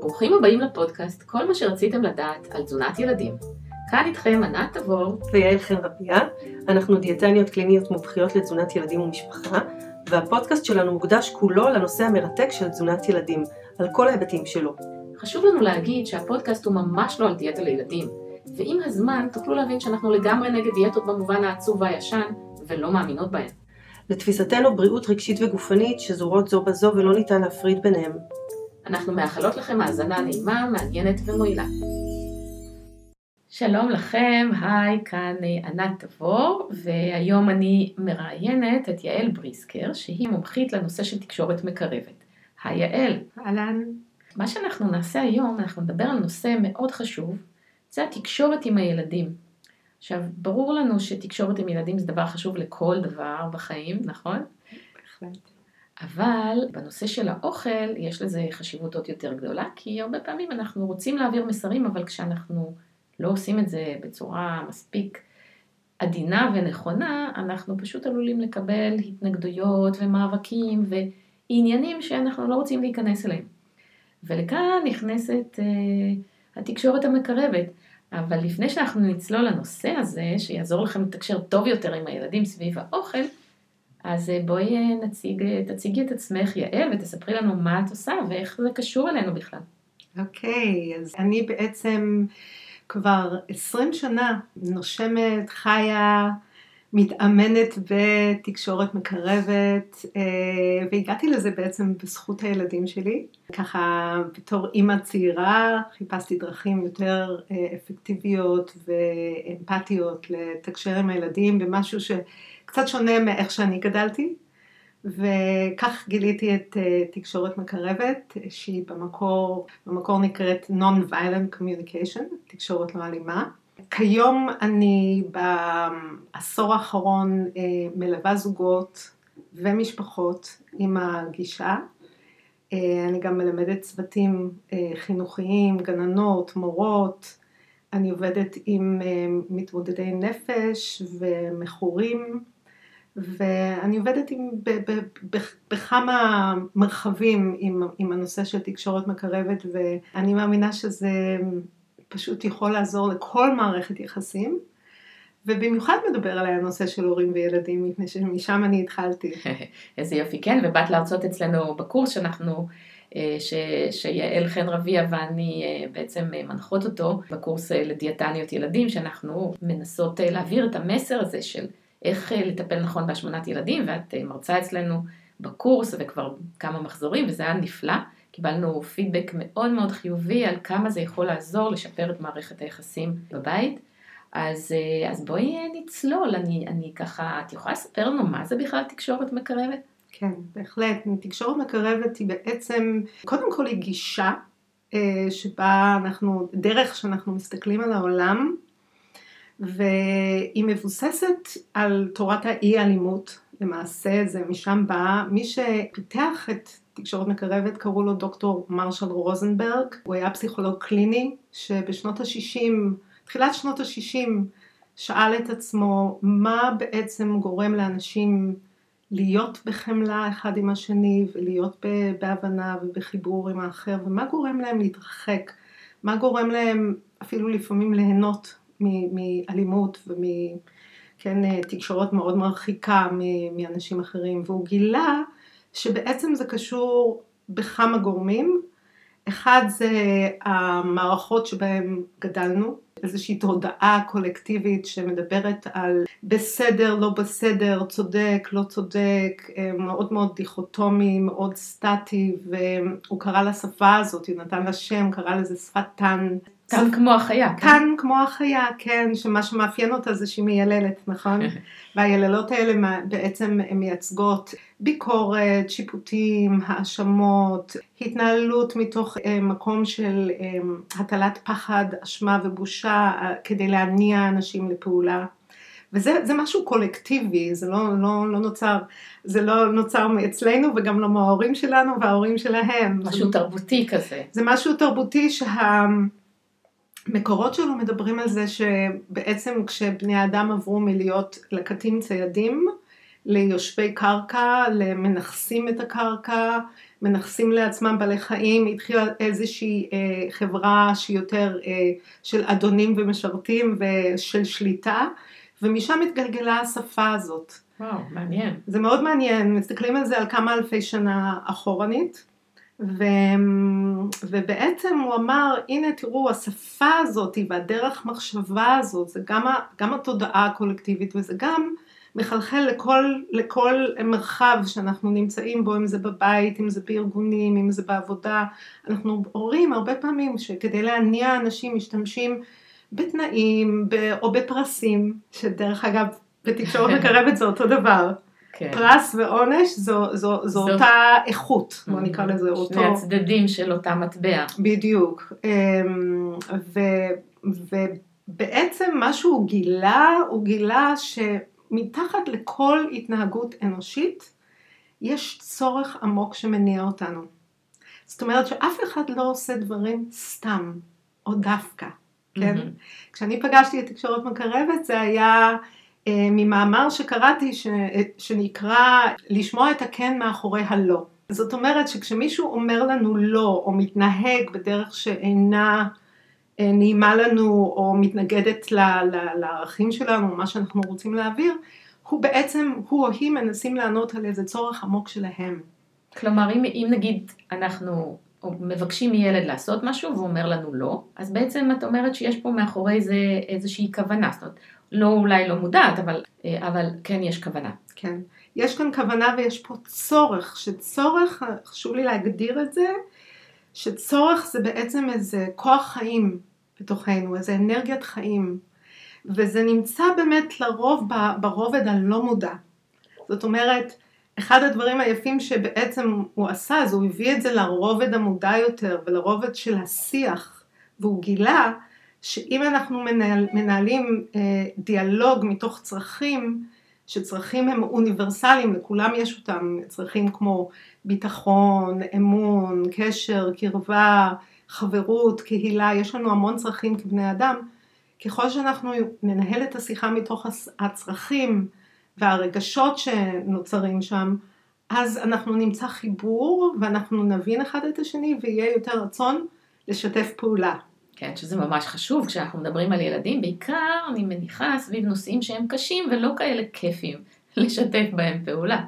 ברוכים הבאים לפודקאסט, כל מה שרציתם לדעת על תזונת ילדים. כאן איתכם ענת תבור ויעל חן רביה, אנחנו דיאטניות קליניות מומחיות לתזונת ילדים ומשפחה, והפודקאסט שלנו מוקדש כולו לנושא המרתק של תזונת ילדים, על כל ההיבטים שלו. חשוב לנו להגיד שהפודקאסט הוא ממש לא על דיאטה לילדים, ועם הזמן תוכלו להבין שאנחנו לגמרי נגד דיאטות במובן העצוב והישן, ולא מאמינות בהן. לתפיסתנו בריאות רגשית וגופנית שזורות זו בזו ולא ניתן להפריד ביניהם. אנחנו מאחלות לכם האזנה נעימה, מעניינת ומועילה. שלום לכם, היי, כאן אה, ענת תבור, והיום אני מראיינת את יעל בריסקר, שהיא מומחית לנושא של תקשורת מקרבת. היי יעל. אהלן. מה שאנחנו נעשה היום, אנחנו נדבר על נושא מאוד חשוב, זה התקשורת עם הילדים. עכשיו, ברור לנו שתקשורת עם ילדים זה דבר חשוב לכל דבר בחיים, נכון? בהחלט. אבל בנושא של האוכל יש לזה חשיבות עוד יותר גדולה, כי הרבה פעמים אנחנו רוצים להעביר מסרים, אבל כשאנחנו לא עושים את זה בצורה מספיק עדינה ונכונה, אנחנו פשוט עלולים לקבל התנגדויות ומאבקים ועניינים שאנחנו לא רוצים להיכנס אליהם. ולכאן נכנסת uh, התקשורת המקרבת. אבל לפני שאנחנו נצלול לנושא הזה, שיעזור לכם לתקשר טוב יותר עם הילדים סביב האוכל, אז אה, בואי אה, נציג, תציגי את עצמך, יעל, ותספרי לנו מה את עושה ואיך זה קשור אלינו בכלל. אוקיי, okay, אז אני בעצם כבר 20 שנה נושמת, חיה, מתאמנת בתקשורת מקרבת, אה, והגעתי לזה בעצם בזכות הילדים שלי. ככה בתור אימא צעירה חיפשתי דרכים יותר אה, אפקטיביות ואמפתיות לתקשר עם הילדים במשהו שקצת שונה מאיך שאני גדלתי. וכך גיליתי את אה, תקשורת מקרבת, שהיא במקור, במקור נקראת Non-Violent Communication, תקשורת לא אלימה. כיום אני בעשור האחרון אה, מלווה זוגות ומשפחות עם הגישה. אה, אני גם מלמדת צוותים אה, חינוכיים, גננות, מורות. אני עובדת עם מתמודדי נפש ומכורים, ואני עובדת עם, ב, ב, ב, בכמה מרחבים עם, עם הנושא של תקשורת מקרבת, ואני מאמינה שזה פשוט יכול לעזור לכל מערכת יחסים, ובמיוחד מדבר עליי הנושא של הורים וילדים, מפני שמשם אני התחלתי. איזה יופי, כן, ובאת להרצות אצלנו בקורס שאנחנו, אה, ש, שיעל חן רביע ואני אה, בעצם מנחות אותו, בקורס אה, לדיאטניות ילדים, שאנחנו מנסות להעביר את המסר הזה של איך לטפל נכון בהשמנת ילדים, ואת מרצה אצלנו בקורס וכבר כמה מחזורים, וזה היה נפלא. קיבלנו פידבק מאוד מאוד חיובי על כמה זה יכול לעזור לשפר את מערכת היחסים בבית. אז, אה, אז בואי אה, נצלול, אני, אני ככה, את יכולה לספר לנו מה זה בכלל תקשורת מקרבת? כן, בהחלט. תקשורת מקרבת היא בעצם, קודם כל היא גישה אה, שבה אנחנו, דרך שאנחנו מסתכלים על העולם, והיא מבוססת על תורת האי אלימות, למעשה זה משם בא, מי שפיתח את תקשורת מקרבת, קראו לו דוקטור מרשל רוזנברג, הוא היה פסיכולוג קליני שבשנות ה-60, תחילת שנות ה-60, שאל את עצמו מה בעצם גורם לאנשים להיות בחמלה אחד עם השני ולהיות בהבנה ובחיבור עם האחר? ומה גורם להם להתרחק, מה גורם להם אפילו לפעמים ליהנות מאלימות ומתקשורת כן, תקשורת מאוד מרחיקה מאנשים אחרים? והוא גילה שבעצם זה קשור בכמה גורמים. אחד זה המערכות שבהן גדלנו, איזושהי תודעה קולקטיבית שמדברת על בסדר, לא בסדר, צודק, לא צודק, מאוד מאוד דיכוטומי, מאוד סטטי, והוא קרא לשפה הזאת, הוא נתן לה שם, קרא לזה שפת טאן, טן כמו החיה. טן כן? כמו החיה, כן, שמה שמאפיין אותה זה שהיא מייללת, נכון? והיללות האלה בעצם מייצגות ביקורת, שיפוטים, האשמות, התנהלות מתוך אה, מקום של אה, הטלת פחד, אשמה ובושה אה, כדי להניע אנשים לפעולה. וזה משהו קולקטיבי, זה לא, לא, לא נוצר, זה לא נוצר מאצלנו וגם לא מההורים שלנו וההורים שלהם. משהו זה, תרבותי כזה. זה משהו תרבותי שה... מקורות שלו מדברים על זה שבעצם כשבני האדם עברו מלהיות לקטים ציידים, ליושבי קרקע, למנכסים את הקרקע, מנכסים לעצמם בעלי חיים, התחילה איזושהי אה, חברה שהיא יותר אה, של אדונים ומשרתים ושל שליטה, ומשם התגלגלה השפה הזאת. וואו, מעניין. זה מאוד מעניין, מסתכלים על זה על כמה אלפי שנה אחורנית. ו... ובעצם הוא אמר, הנה תראו, השפה הזאת והדרך מחשבה הזאת, זה גם, ה... גם התודעה הקולקטיבית וזה גם מחלחל לכל, לכל מרחב שאנחנו נמצאים בו, אם זה בבית, אם זה בארגונים, אם זה בעבודה. אנחנו רואים הרבה פעמים שכדי להניע אנשים משתמשים בתנאים ב... או בפרסים, שדרך אגב בתקשורת מקרבת זה אותו דבר. כן. פרס ועונש זו, זו, זו, זו אותה איכות, בוא נקרא לזה אותו. שני הצדדים של אותה מטבע. בדיוק. אמ, ו, ובעצם מה שהוא גילה, הוא גילה שמתחת לכל התנהגות אנושית, יש צורך עמוק שמניע אותנו. זאת אומרת שאף אחד לא עושה דברים סתם, או דווקא, כן? Mm-hmm. כשאני פגשתי את תקשורת מקרבת זה היה... אה, ממאמר שקראתי ש, שנקרא לשמוע את הכן מאחורי הלא. זאת אומרת שכשמישהו אומר לנו לא או מתנהג בדרך שאינה אה, נעימה לנו או מתנגדת ל, ל, לערכים שלנו, מה שאנחנו רוצים להעביר, הוא בעצם, הוא או היא מנסים לענות על איזה צורך עמוק שלהם. כלומר, אם, אם נגיד אנחנו מבקשים מילד לעשות משהו והוא אומר לנו לא, אז בעצם את אומרת שיש פה מאחורי זה איזושהי כוונה. זאת אומרת, לא אולי לא מודעת, אבל, אה, אבל כן יש כוונה. כן. יש כאן כוונה ויש פה צורך, שצורך, חשוב לי להגדיר את זה, שצורך זה בעצם איזה כוח חיים בתוכנו, איזה אנרגיית חיים. וזה נמצא באמת לרוב ברובד הלא מודע. זאת אומרת, אחד הדברים היפים שבעצם הוא עשה, זה הוא הביא את זה לרובד המודע יותר ולרובד של השיח, והוא גילה שאם אנחנו מנהל, מנהלים אה, דיאלוג מתוך צרכים, שצרכים הם אוניברסליים, לכולם יש אותם, צרכים כמו ביטחון, אמון, קשר, קרבה, חברות, קהילה, יש לנו המון צרכים כבני אדם, ככל שאנחנו ננהל את השיחה מתוך הצרכים והרגשות שנוצרים שם, אז אנחנו נמצא חיבור ואנחנו נבין אחד את השני ויהיה יותר רצון לשתף פעולה. כן, שזה ממש חשוב כשאנחנו מדברים על ילדים, בעיקר אני מניחה סביב נושאים שהם קשים ולא כאלה כיפים לשתף בהם פעולה.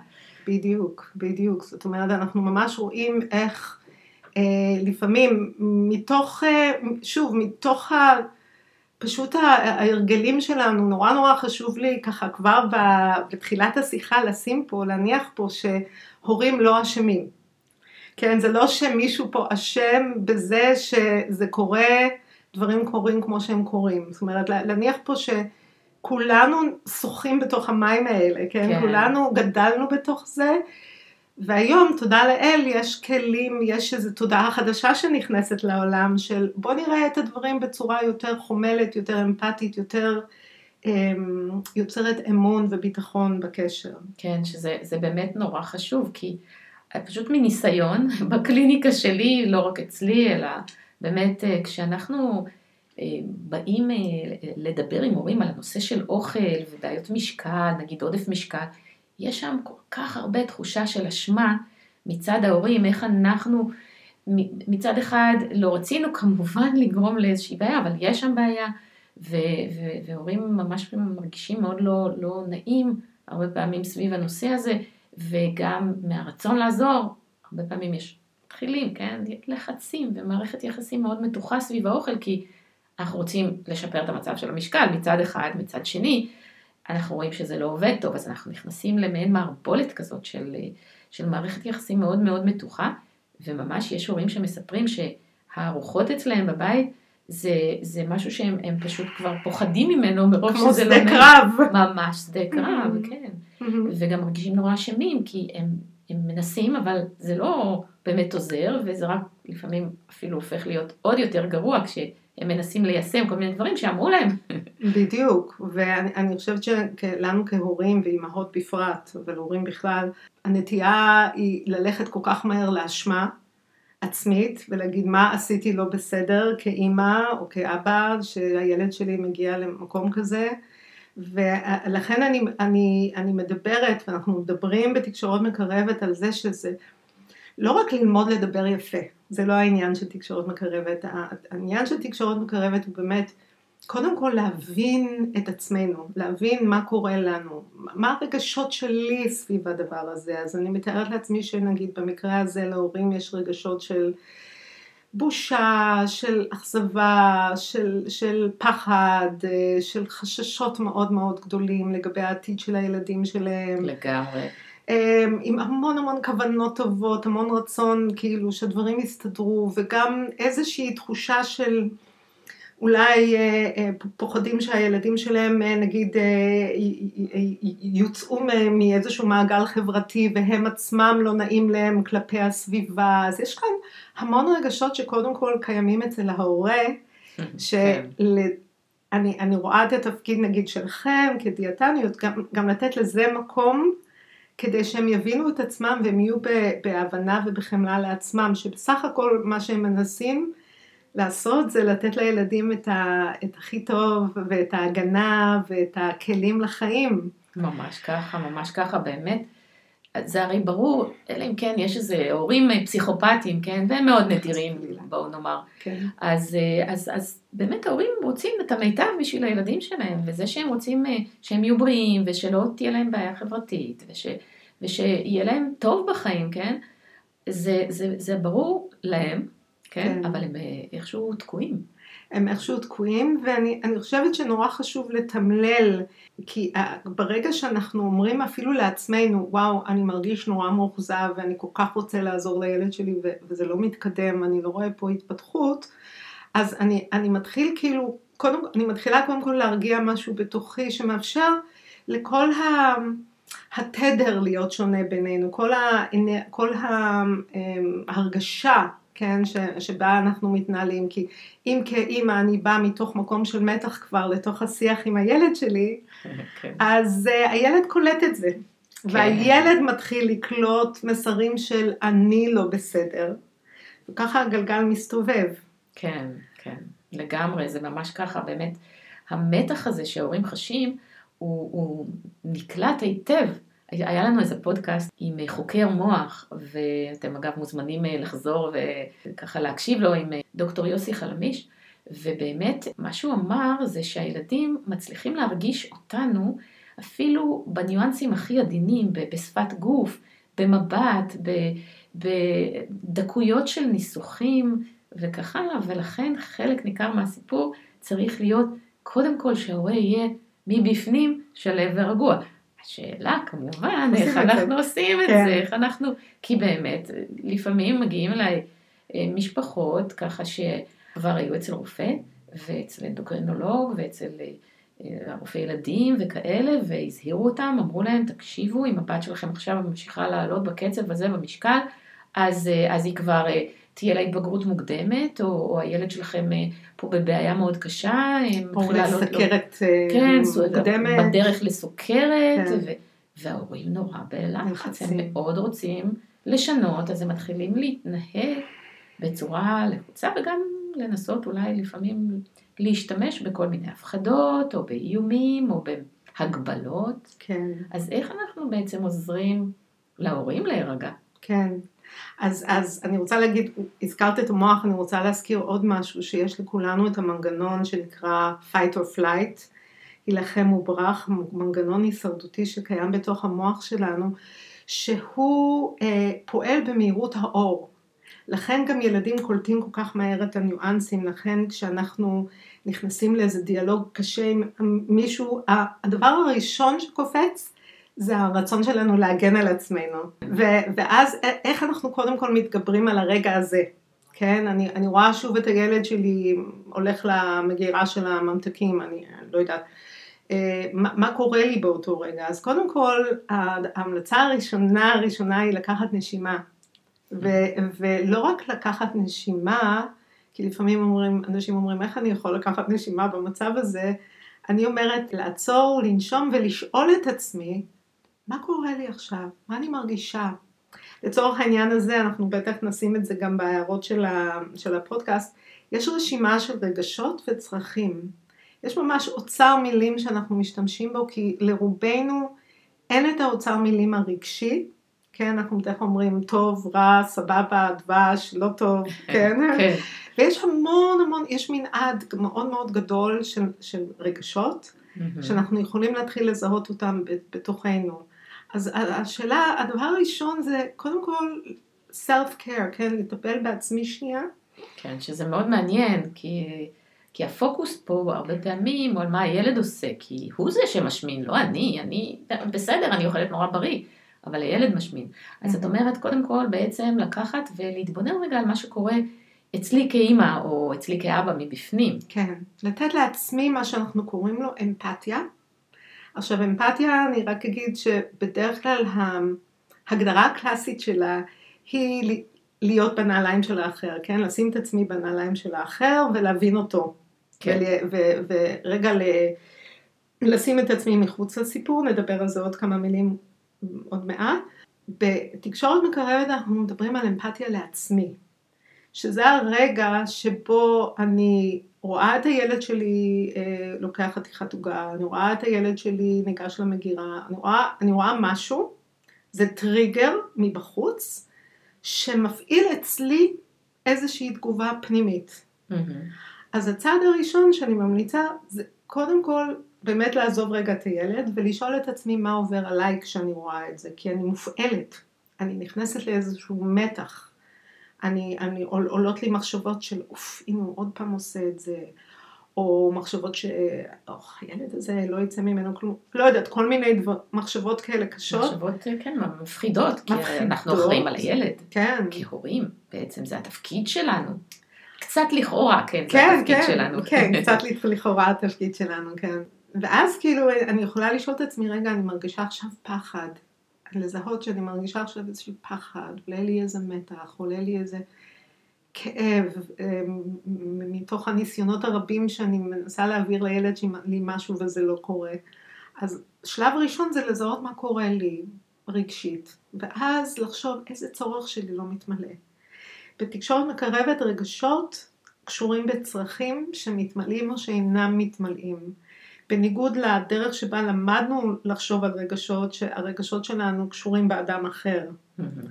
בדיוק, בדיוק. זאת אומרת, אנחנו ממש רואים איך אה, לפעמים מתוך, אה, שוב, מתוך ה... פשוט ההרגלים שלנו, נורא נורא חשוב לי ככה כבר בתחילת השיחה לשים פה, להניח פה שהורים לא אשמים. כן, זה לא שמישהו פה אשם בזה שזה קורה, דברים קורים כמו שהם קורים. זאת אומרת, להניח פה שכולנו שוחים בתוך המים האלה, כן? כן. כולנו גדלנו בתוך זה, והיום, תודה לאל, יש כלים, יש איזו תודעה חדשה שנכנסת לעולם של בוא נראה את הדברים בצורה יותר חומלת, יותר אמפתית, יותר אמ, יוצרת אמון וביטחון בקשר. כן, שזה באמת נורא חשוב, כי פשוט מניסיון, בקליניקה שלי, לא רק אצלי, אלא באמת אה, כשאנחנו אה, באים אה, לדבר עם הורים על הנושא של אוכל ובעיות משקל, נגיד עודף משקל, יש שם כל כך הרבה תחושה של אשמה מצד ההורים, איך אנחנו מצד אחד לא רצינו כמובן לגרום לאיזושהי בעיה, אבל יש שם בעיה, ו- ו- והורים ממש מרגישים מאוד לא, לא נעים הרבה פעמים סביב הנושא הזה, וגם מהרצון לעזור, הרבה פעמים יש מתחילים, כן, לחצים ומערכת יחסים מאוד מתוחה סביב האוכל, כי אנחנו רוצים לשפר את המצב של המשקל מצד אחד, מצד שני, אנחנו רואים שזה לא עובד טוב, אז אנחנו נכנסים למעין מערבולת כזאת של, של מערכת יחסים מאוד מאוד מתוחה, וממש יש הורים שמספרים שהארוחות אצלהם בבית זה, זה משהו שהם פשוט כבר פוחדים ממנו מרוב שזה לא... כמו שדה קרב. ממש שדה קרב, mm-hmm. כן. Mm-hmm. וגם מרגישים נורא אשמים, כי הם, הם מנסים, אבל זה לא באמת עוזר, וזה רק לפעמים אפילו הופך להיות עוד יותר גרוע כשהם מנסים ליישם כל מיני דברים שאמרו להם. בדיוק, ואני חושבת שלנו כהורים ואימהות בפרט, אבל הורים בכלל, הנטייה היא ללכת כל כך מהר לאשמה. עצמית ולהגיד מה עשיתי לא בסדר כאימא או כאבא שהילד שלי מגיע למקום כזה ולכן אני, אני, אני מדברת, ואנחנו מדברים בתקשורת מקרבת על זה שזה לא רק ללמוד לדבר יפה, זה לא העניין של תקשורת מקרבת, העניין של תקשורת מקרבת הוא באמת קודם כל להבין את עצמנו, להבין מה קורה לנו, מה הרגשות שלי סביב הדבר הזה, אז אני מתארת לעצמי שנגיד במקרה הזה להורים יש רגשות של בושה, של אכזבה, של, של פחד, של חששות מאוד מאוד גדולים לגבי העתיד של הילדים שלהם. לגמרי. אמ, עם המון המון כוונות טובות, המון רצון כאילו שדברים יסתדרו, וגם איזושהי תחושה של אולי אה, אה, פוחדים שהילדים שלהם אה, נגיד יוצאו מאיזשהו מעגל חברתי והם עצמם לא נעים להם כלפי הסביבה, אז יש כאן המון רגשות שקודם כל קיימים אצל ההורה, שאני כן. רואה את התפקיד נגיד שלכם כדיאטניות, גם, גם לתת לזה מקום כדי שהם יבינו את עצמם והם יהיו בהבנה ובחמלה לעצמם, שבסך הכל מה שהם מנסים לעשות זה לתת לילדים את, ה, את הכי טוב ואת ההגנה ואת הכלים לחיים. ממש ככה, ממש ככה, באמת. זה הרי ברור, אלא אם כן יש איזה הורים פסיכופטיים, כן, והם מאוד נדירים, בואו נאמר. כן. אז, אז, אז באמת ההורים רוצים את המיטב בשביל הילדים שלהם, וזה שהם רוצים אה, שהם יהיו בריאים, ושלא תהיה להם בעיה חברתית, וש, ושיהיה להם טוב בחיים, כן, זה, זה, זה ברור להם, כן, כן. אבל הם אה, איכשהו תקועים. הם איכשהו תקועים, ואני חושבת שנורא חשוב לתמלל, כי אה, ברגע שאנחנו אומרים אפילו לעצמנו, וואו, אני מרגיש נורא מאוכזב, ואני כל כך רוצה לעזור לילד שלי, וזה לא מתקדם, אני לא רואה פה התפתחות, אז אני, אני מתחיל כאילו, קודם, אני מתחילה קודם כל להרגיע משהו בתוכי שמאפשר לכל ה... התדר להיות שונה בינינו, כל, ה, כל ההרגשה אמ, כן, ש, שבה אנחנו מתנהלים, כי אם כאימא אני באה מתוך מקום של מתח כבר לתוך השיח עם הילד שלי, כן. אז uh, הילד קולט את זה, כן. והילד מתחיל לקלוט מסרים של אני לא בסדר, וככה הגלגל מסתובב. כן, כן, לגמרי, זה ממש ככה, באמת, המתח הזה שההורים חשים, הוא, הוא נקלט היטב היה לנו איזה פודקאסט עם חוקר מוח, ואתם אגב מוזמנים אה, לחזור וככה להקשיב לו עם אה, דוקטור יוסי חלמיש, ובאמת מה שהוא אמר זה שהילדים מצליחים להרגיש אותנו אפילו בניואנסים הכי עדינים, בשפת גוף, במבט, בדקויות של ניסוחים וכך הלאה, ולכן חלק ניכר מהסיפור צריך להיות קודם כל שההורה יהיה מבפנים שלב ורגוע. השאלה כמובן, איך אנחנו זה. עושים את כן. זה, איך אנחנו, כי באמת, לפעמים מגיעים אליי אה, משפחות ככה שכבר היו אצל רופא, ואצל אנדוקרינולוג, ואצל אה, רופא ילדים וכאלה, והזהירו אותם, אמרו להם, תקשיבו, אם הבת שלכם עכשיו ממשיכה לעלות בקצב הזה במשקל, אז, אה, אז היא כבר תהיה לה התבגרות מוקדמת, או, או הילד שלכם אה, פה בבעיה מאוד קשה, או לסכרת לא, כן, מוקדמת. בדרך לסוכרת, כן. ו, וההורים נורא בלחץ, הם מאוד רוצים לשנות, אז הם מתחילים להתנהג בצורה לחוצה, וגם לנסות אולי לפעמים להשתמש בכל מיני הפחדות, או באיומים, או בהגבלות. כן. אז איך אנחנו בעצם עוזרים להורים להירגע? כן. אז, אז אני רוצה להגיד, הזכרת את המוח, אני רוצה להזכיר עוד משהו, שיש לכולנו את המנגנון שנקרא fight or flight, הילחם וברח, מנגנון הישרדותי שקיים בתוך המוח שלנו, שהוא אה, פועל במהירות האור. לכן גם ילדים קולטים כל כך מהר את הניואנסים, לכן כשאנחנו נכנסים לאיזה דיאלוג קשה עם מישהו, הדבר הראשון שקופץ זה הרצון שלנו להגן על עצמנו. ו- ואז איך אנחנו קודם כל מתגברים על הרגע הזה, כן? אני, אני רואה שוב את הילד שלי הולך למגירה של הממתקים, אני לא יודעת. אה, מה, מה קורה לי באותו רגע? אז קודם כל, ההמלצה הראשונה הראשונה היא לקחת נשימה. ו- ולא רק לקחת נשימה, כי לפעמים אומרים, אנשים אומרים, איך אני יכול לקחת נשימה במצב הזה? אני אומרת, לעצור, לנשום ולשאול את עצמי, מה קורה לי עכשיו? מה אני מרגישה? לצורך העניין הזה, אנחנו בטח נשים את זה גם בהערות של, ה, של הפודקאסט, יש רשימה של רגשות וצרכים. יש ממש אוצר מילים שאנחנו משתמשים בו, כי לרובנו אין את האוצר מילים הרגשי, כן, אנחנו בדרך כלל אומרים טוב, רע, סבבה, דבש, לא טוב, כן? כן. ויש המון המון, יש מנעד מאוד מאוד גדול של, של רגשות. שאנחנו יכולים להתחיל לזהות אותם בתוכנו. אז השאלה, הדבר הראשון זה קודם כל self care, כן, לטפל בעצמי שנייה. כן, שזה מאוד מעניין, כי, כי הפוקוס פה הרבה פעמים הוא על מה הילד עושה, כי הוא זה שמשמין, לא אני, אני בסדר, אני אוכלת נורא בריא, אבל הילד משמין. אז את אומרת, קודם כל בעצם לקחת ולהתבונן רגע על מה שקורה אצלי כאימא, או אצלי כאבא מבפנים. כן, לתת לעצמי מה שאנחנו קוראים לו אמפתיה. עכשיו אמפתיה, אני רק אגיד שבדרך כלל ההגדרה הקלאסית שלה היא להיות בנעליים של האחר, כן? לשים את עצמי בנעליים של האחר ולהבין אותו. כן. ורגע ל- לשים את עצמי מחוץ לסיפור, נדבר על זה עוד כמה מילים עוד מעט. בתקשורת מקרבת אנחנו מדברים על אמפתיה לעצמי, שזה הרגע שבו אני רואה את הילד שלי אה, לוקח חתיכת עוגה, אני רואה את הילד שלי ניגש למגירה, אני רואה, אני רואה משהו, זה טריגר מבחוץ, שמפעיל אצלי איזושהי תגובה פנימית. מהמם. אז הצעד הראשון שאני ממליצה זה קודם כל באמת לעזוב רגע את הילד ולשאול את עצמי מה עובר עליי כשאני רואה את זה, כי אני מופעלת, אני נכנסת לאיזשהו מתח, אני, אני עול, עולות לי מחשבות של אוף, הנה הוא עוד פעם עושה את זה, או מחשבות שאוח, הילד הזה לא יצא ממנו כלום, לא יודעת, כל מיני דבר, מחשבות כאלה קשות, מחשבות, כן, מפחידות, כי מפחידות. אנחנו אחראים על הילד. כן, כהורים, בעצם זה התפקיד שלנו. קצת לכאורה, כן, זה כן, התפקיד כן, שלנו. כן, קצת לכאורה התפקיד שלנו, כן. ואז כאילו אני יכולה לשאול את עצמי, רגע, אני מרגישה עכשיו פחד. לזהות שאני מרגישה עכשיו איזשהו פחד, עולה לי איזה מתח, עולה לי איזה כאב, אמ, מתוך הניסיונות הרבים שאני מנסה להעביר לילד שלי משהו וזה לא קורה. אז שלב ראשון זה לזהות מה קורה לי רגשית, ואז לחשוב איזה צורך שלי לא מתמלא. בתקשורת מקרבת רגשות קשורים בצרכים שמתמלאים או שאינם מתמלאים. בניגוד לדרך שבה למדנו לחשוב על רגשות, שהרגשות שלנו קשורים באדם אחר.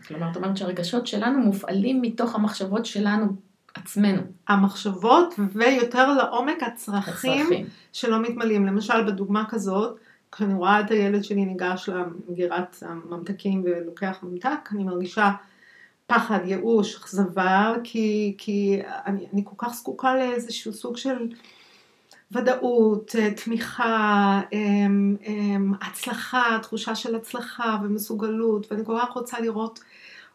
כלומר, את אומרת שהרגשות שלנו מופעלים מתוך המחשבות שלנו עצמנו. המחשבות ויותר לעומק הצרכים הצרכים. שלא מתמלאים. למשל, בדוגמה כזאת, כשאני רואה את הילד שלי ניגש למגירת הממתקים ולוקח ממתק, אני מרגישה פחד, ייאוש, אכזבה, כי, כי אני, אני כל כך זקוקה לאיזשהו סוג של ודאות, אה, תמיכה, אמ, אמ, הצלחה, תחושה של הצלחה ומסוגלות, ואני כל כך רוצה לראות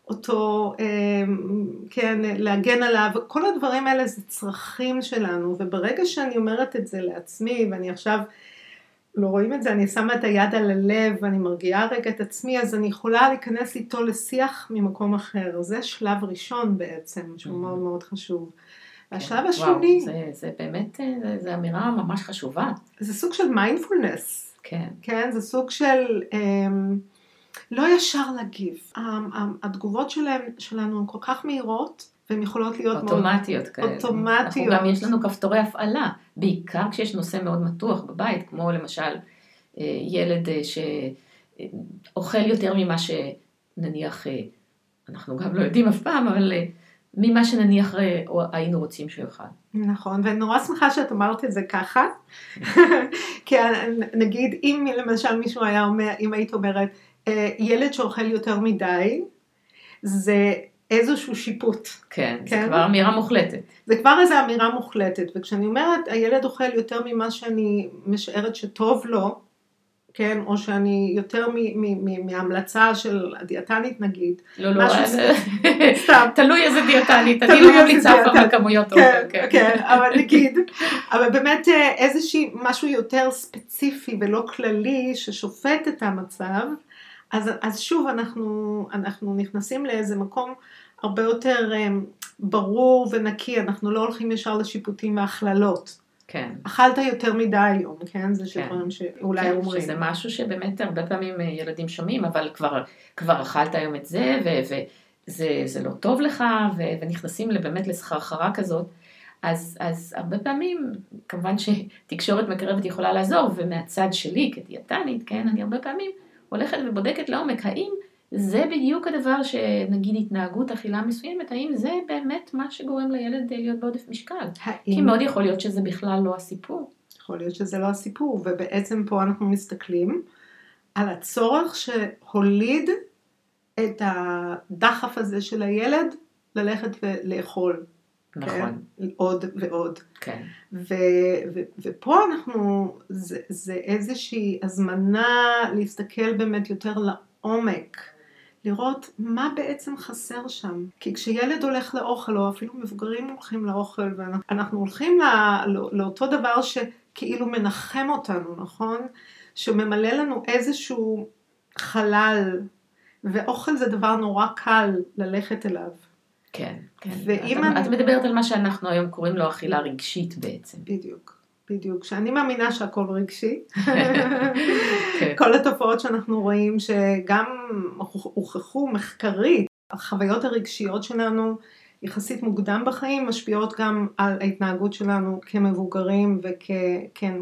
אותו, אמ, כן, להגן עליו, כל הדברים האלה זה צרכים שלנו, וברגע שאני אומרת את זה לעצמי, ואני עכשיו, לא רואים את זה, אני שמה את היד על הלב ואני מרגיעה רגע את עצמי, אז אני יכולה להיכנס איתו לשיח ממקום אחר. זה שלב ראשון בעצם, שהוא מאוד מאוד חשוב. והשלב השני, וואו, זה, זה באמת, אה, זה, זה אמירה ממש חשובה. זה סוג של מיינדפולנס, כן. כן? זה סוג של אמ, לא ישר להגיב. המ- המ- התגובות שלהם, שלנו הן כל כך מהירות, והן יכולות להיות מאוד... אוטומטיות כאלה. אוטומטיות. אנחנו גם יש לנו כפתורי הפעלה, בעיקר כשיש נושא מאוד מתוח בבית, כמו למשל אה, ילד אה, שאוכל יותר ממה שנניח, אנחנו גם לא יודעים אף פעם, אבל ממה שנניח אה, היינו רוצים שהוא יאכל. נכון, ואני נורא שמחה שאת אמרת את זה ככה, כי נגיד אם למשל מישהו היה אומר, אם היית אומרת, "אה, ילד שאוכל יותר מדי, זה איזשהו שיפוט. כן, זה כן. כבר אמירה מוחלטת. זה כבר איזו אמירה מוחלטת, וכשאני אומרת, הילד אוכל יותר ממה שאני משערת שטוב לו, כן, או שאני יותר מ- מ- מ- מההמלצה של הדיאטנית נגיד, לא, לא, סתם, תלוי איזה דיאטנית, אני לא ממליצה אף פעם. בכמויות כן, אוכל, כן, אבל נגיד, אבל באמת אה, איזושהי, משהו יותר ספציפי ולא כללי ששופט את המצב, אז, אז שוב אנחנו, אנחנו נכנסים לאיזה מקום הרבה יותר אה, ברור ונקי, אנחנו לא הולכים ישר לשיפוטים והכללות. כן. אכלת יותר מדי היום, כן? זה כן. דברים שאולי כן, אומרים. שזה משהו שבאמת הרבה פעמים אה, ילדים שומעים, אבל כבר, כבר אכלת היום את זה, וזה זה לא טוב לך, ו- ונכנסים באמת לסחרחרה כזאת. אז, אז הרבה פעמים, כמובן שתקשורת מקרבת יכולה לעזור, ומהצד שלי כדיאטנית, כן, אני הרבה פעמים הולכת ובודקת לעומק, האם זה בדיוק הדבר שנגיד התנהגות אכילה מסוימת, האם זה באמת מה שגורם לילד להיות בעודף משקל? האם... כי מאוד יכול להיות שזה בכלל לא הסיפור. יכול להיות שזה לא הסיפור, ובעצם פה אנחנו מסתכלים על הצורך שהוליד את הדחף הזה של הילד ללכת ולאכול. נכון. כן? עוד ועוד. כן. ו, ו, ופה אנחנו, זה, זה איזושהי הזמנה להסתכל באמת יותר לעומק. לראות מה בעצם חסר שם. כי כשילד הולך לאוכל, או אפילו מבוגרים הולכים לאוכל, ואנחנו הולכים לא, לא, לאותו דבר שכאילו מנחם אותנו, נכון? שממלא לנו איזשהו חלל, ואוכל זה דבר נורא קל ללכת אליו. כן, כן. ואם את, אני... את מדברת על מה שאנחנו היום קוראים לו אכילה רגשית בעצם. בדיוק. בדיוק, שאני מאמינה שהכל רגשי. כן. כל התופעות שאנחנו רואים שגם הוכחו מחקרית, החוויות הרגשיות שלנו יחסית מוקדם בחיים משפיעות גם על ההתנהגות שלנו כמבוגרים וכן, כן,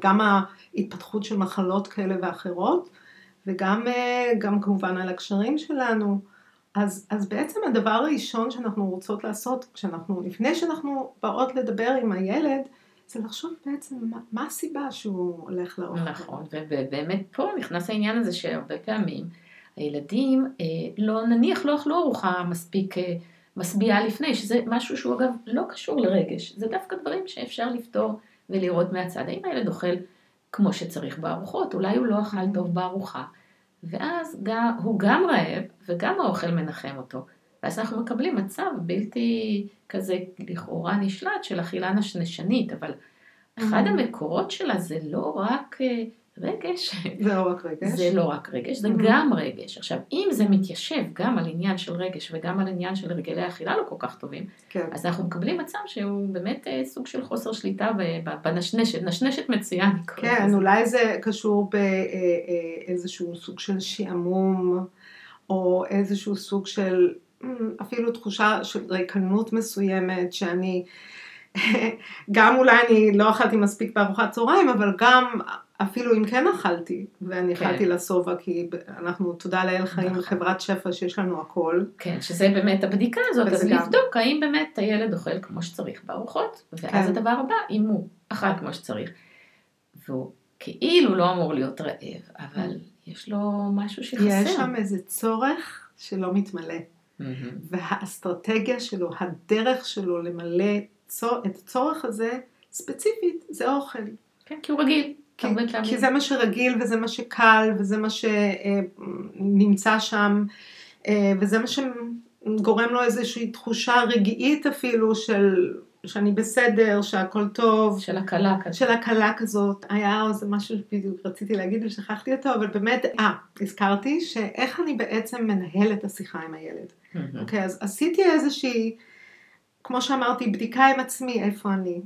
גם ההתפתחות של מחלות כאלה ואחרות וגם גם כמובן על הקשרים שלנו. אז, אז בעצם הדבר הראשון שאנחנו רוצות לעשות כשאנחנו, לפני שאנחנו באות לדבר עם הילד, זה לחשוב בעצם מה, מה הסיבה שהוא הולך לאוכל. נכון, ובאמת פה נכנס העניין הזה שהרבה פעמים הילדים אה, לא, נניח לא אכלו ארוחה מספיק אה, משביעה לפני, שזה משהו שהוא אגב לא קשור לרגש, זה דווקא דברים שאפשר לפתור ולראות מהצד. האם הילד אוכל כמו שצריך בארוחות, אולי הוא לא אכל טוב בארוחה, ואז גם, הוא גם רעב וגם האוכל מנחם אותו. ואז אנחנו מקבלים מצב בלתי כזה לכאורה נשלט של אכילה נשנשנית, אבל אחד mm-hmm. המקורות שלה זה לא רק אה, רגש. זה לא רק רגש. זה לא רק רגש, זה. גם רגש. עכשיו, אם זה מתיישב גם על עניין של רגש וגם על עניין של הרגלי אכילה לא כל כך טובים, כן. אז אנחנו מקבלים מצב שהוא באמת אה, סוג של חוסר שליטה בנשנשת, נשנשת מצוין. כן, אולי זה קשור באיזשהו אה, סוג של שעמום, או איזשהו סוג של אפילו תחושה של ריקנות מסוימת, שאני, גם אולי אני לא אכלתי מספיק בארוחת צהריים, אבל גם אפילו אם כן אכלתי, ואני כן. אכלתי לשובע, כי אנחנו, תודה לאל חיים, נכון. חברת שפע שיש לנו הכל. כן, שזה באמת הבדיקה הזאת, אז גם... לבדוק האם באמת הילד אוכל כמו שצריך בארוחות, ואז כן. הדבר הבא, אם הוא אכל כמו שצריך, והוא כאילו לא אמור להיות רעב, אבל יש לו משהו שחסר. יש שם איזה צורך שלא מתמלא. Mm-hmm. והאסטרטגיה שלו, הדרך שלו למלא צור, את הצורך הזה, ספציפית, זה אוכל. כן, כי הוא רגיל. כי, כי זה מה שרגיל וזה מה שקל וזה מה שנמצא שם אה, וזה מה שגורם לו איזושהי תחושה רגעית אפילו של שאני בסדר, שהכל טוב. של הקלה כזאת. של הקלה כזאת. היה איזה משהו שבדיוק רציתי להגיד ושכחתי אותו, אבל באמת, אה, הזכרתי שאיך אני בעצם מנהל את השיחה עם הילד. אוקיי, אז עשיתי איזושהי, כמו שאמרתי, בדיקה עם עצמי, איפה אני.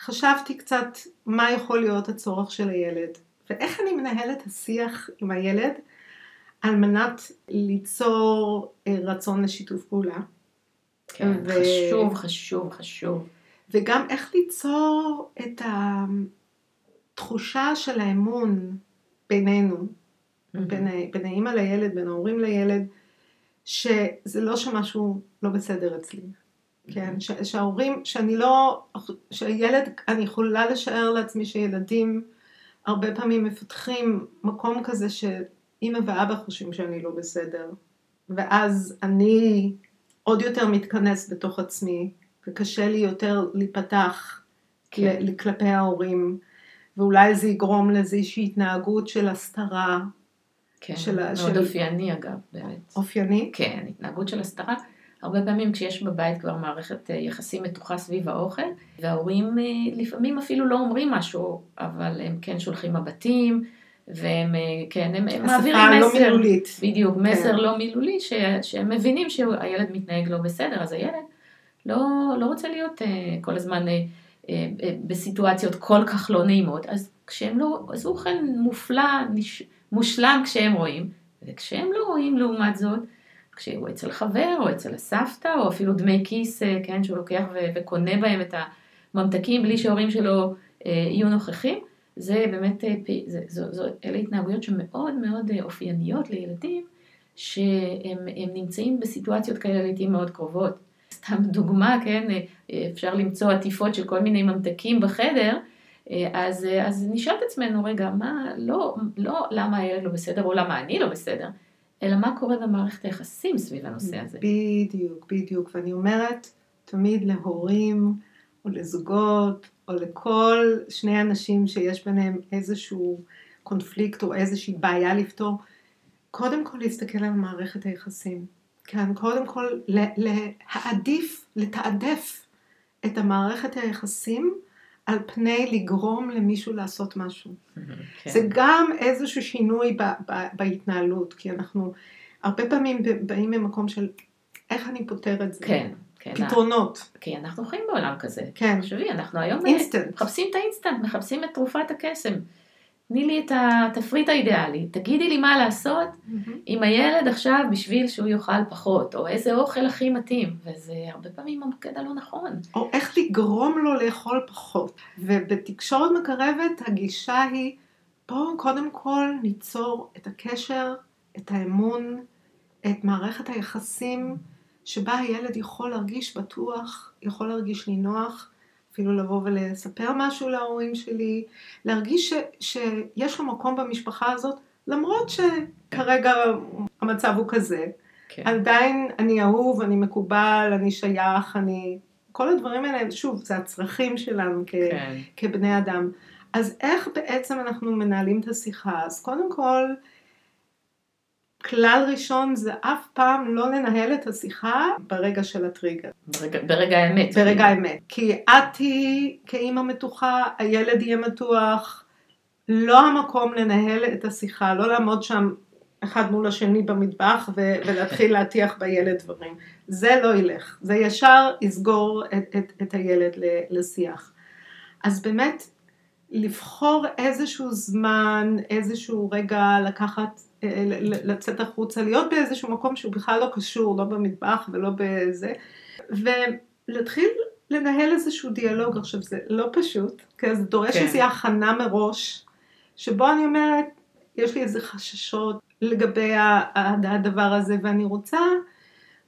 חשבתי קצת מה יכול להיות הצורך של הילד, ואיך אני מנהלת השיח עם הילד על מנת ליצור אה, רצון לשיתוף פעולה. כן, ו... חשוב, חשוב, חשוב. וגם איך ליצור את התחושה של האמון בינינו, mm-hmm. בין, בין האימא לילד, בין ההורים לילד, שזה לא שמשהו לא בסדר אצלי. כן, ש, שההורים, שאני לא, שהילד, אני יכולה לשער לעצמי שילדים הרבה פעמים מפתחים מקום כזה שאימא ואבא חושבים שאני לא בסדר, ואז אני עוד יותר מתכנס בתוך עצמי, וקשה לי יותר להיפתח כן. כלפי ההורים, ואולי זה יגרום לאיזושהי התנהגות של הסתרה. כן, של, מאוד של... אופייני אגב, באמת. אופייני? כן, התנהגות של הסתרה. הרבה פעמים כשיש בבית כבר מערכת אה, יחסים מתוחה סביב האוכל, וההורים אה, לפעמים אפילו לא אומרים משהו, אבל הם כן שולחים מבטים, והם, אה, כן, הם, מעבירים לא מסר, לא מילולית. בדיוק, מסר כן. לא מילולי, ש, שהם מבינים שהילד מתנהג לא בסדר, אז הילד לא, לא רוצה להיות uh, כל הזמן uh, uh, uh, בסיטואציות כל כך לא נעימות, אז כשהם לא, אז הוא אוכל מופלא, נש, מושלם כשהם רואים, וכשהם לא רואים לעומת זאת, כשהוא אצל חבר או אצל הסבתא, או אפילו דמי כיס, אה, כן, שהוא לוקח ו- וקונה בהם את הממתקים בלי שההורים שלו אה, יהיו נוכחים, זה באמת, אה, זה, זו, זו, אלה התנהגויות שמאוד מאוד אה, אופייניות לילדים, שהם נמצאים בסיטואציות כאלה לעיתים מאוד קרובות. סתם דוגמה, כן, אה, אפשר למצוא עטיפות של כל מיני ממתקים בחדר, אז, אז נשאל את עצמנו, רגע, מה, לא, לא למה הילד לא בסדר או למה אני לא בסדר, אלא מה קורה במערכת היחסים סביב הנושא הזה. בדיוק, בדיוק. ואני אומרת תמיד להורים או לזוגות או לכל שני אנשים שיש ביניהם איזשהו קונפליקט או איזושהי בעיה לפתור, קודם כל להסתכל על מערכת היחסים. כן, קודם כל להעדיף, לתעדף את המערכת היחסים על פני לגרום למישהו לעשות משהו. כן. זה גם איזשהו שינוי ב, ב, בהתנהלות, כי אנחנו הרבה פעמים באים ממקום של איך אני פותר את זה. כן. כן, פתרונות. כי אנחנו חיים בעולם כזה. כן. תחשבי, אנחנו היום אינסטנט. מחפשים את האינסטנט, מחפשים את תרופת הקסם. תני לי את התפריט האידיאלי, תגידי לי מה לעשות mm-hmm. עם הילד עכשיו בשביל שהוא יאכל פחות, או איזה אוכל הכי מתאים, וזה הרבה פעמים המוקד הלא נכון. או איך לגרום לו לאכול פחות. ובתקשורת מקרבת הגישה היא, בואו קודם כל ניצור את הקשר, את האמון, את מערכת היחסים, שבה הילד יכול להרגיש בטוח, יכול להרגיש נינוח, אפילו לבוא ולספר משהו להורים שלי, להרגיש ש, שיש לו מקום במשפחה הזאת, למרות שכרגע המצב הוא כזה. כן. עדיין אני אהוב, אני מקובל, אני שייך, אני... כל הדברים האלה, שוב, זה הצרכים שלנו כ... כן. כבני אדם. אז איך בעצם אנחנו מנהלים את השיחה? אז קודם כל, כלל ראשון זה אף פעם לא לנהל את השיחה ברגע של הטריגר. ברגע, ברגע האמת. ברגע האמת. כי את תהיי כאימא מתוחה, הילד יהיה מתוח, לא המקום לנהל את השיחה, לא לעמוד שם אחד מול השני במטבח ו- ולהתחיל להטיח בילד דברים. זה לא ילך, זה ישר יסגור את, את, את הילד לשיח. אז באמת, לבחור איזשהו זמן, איזשהו רגע לקחת לצאת החוצה, להיות באיזשהו מקום שהוא בכלל לא קשור, לא במטבח ולא בזה, ולהתחיל לנהל איזשהו דיאלוג. עכשיו זה לא פשוט, כי זה דורש כן. איזושהי הכנה מראש, שבו אני אומרת, יש לי איזה חששות לגבי הדבר הזה, ואני רוצה,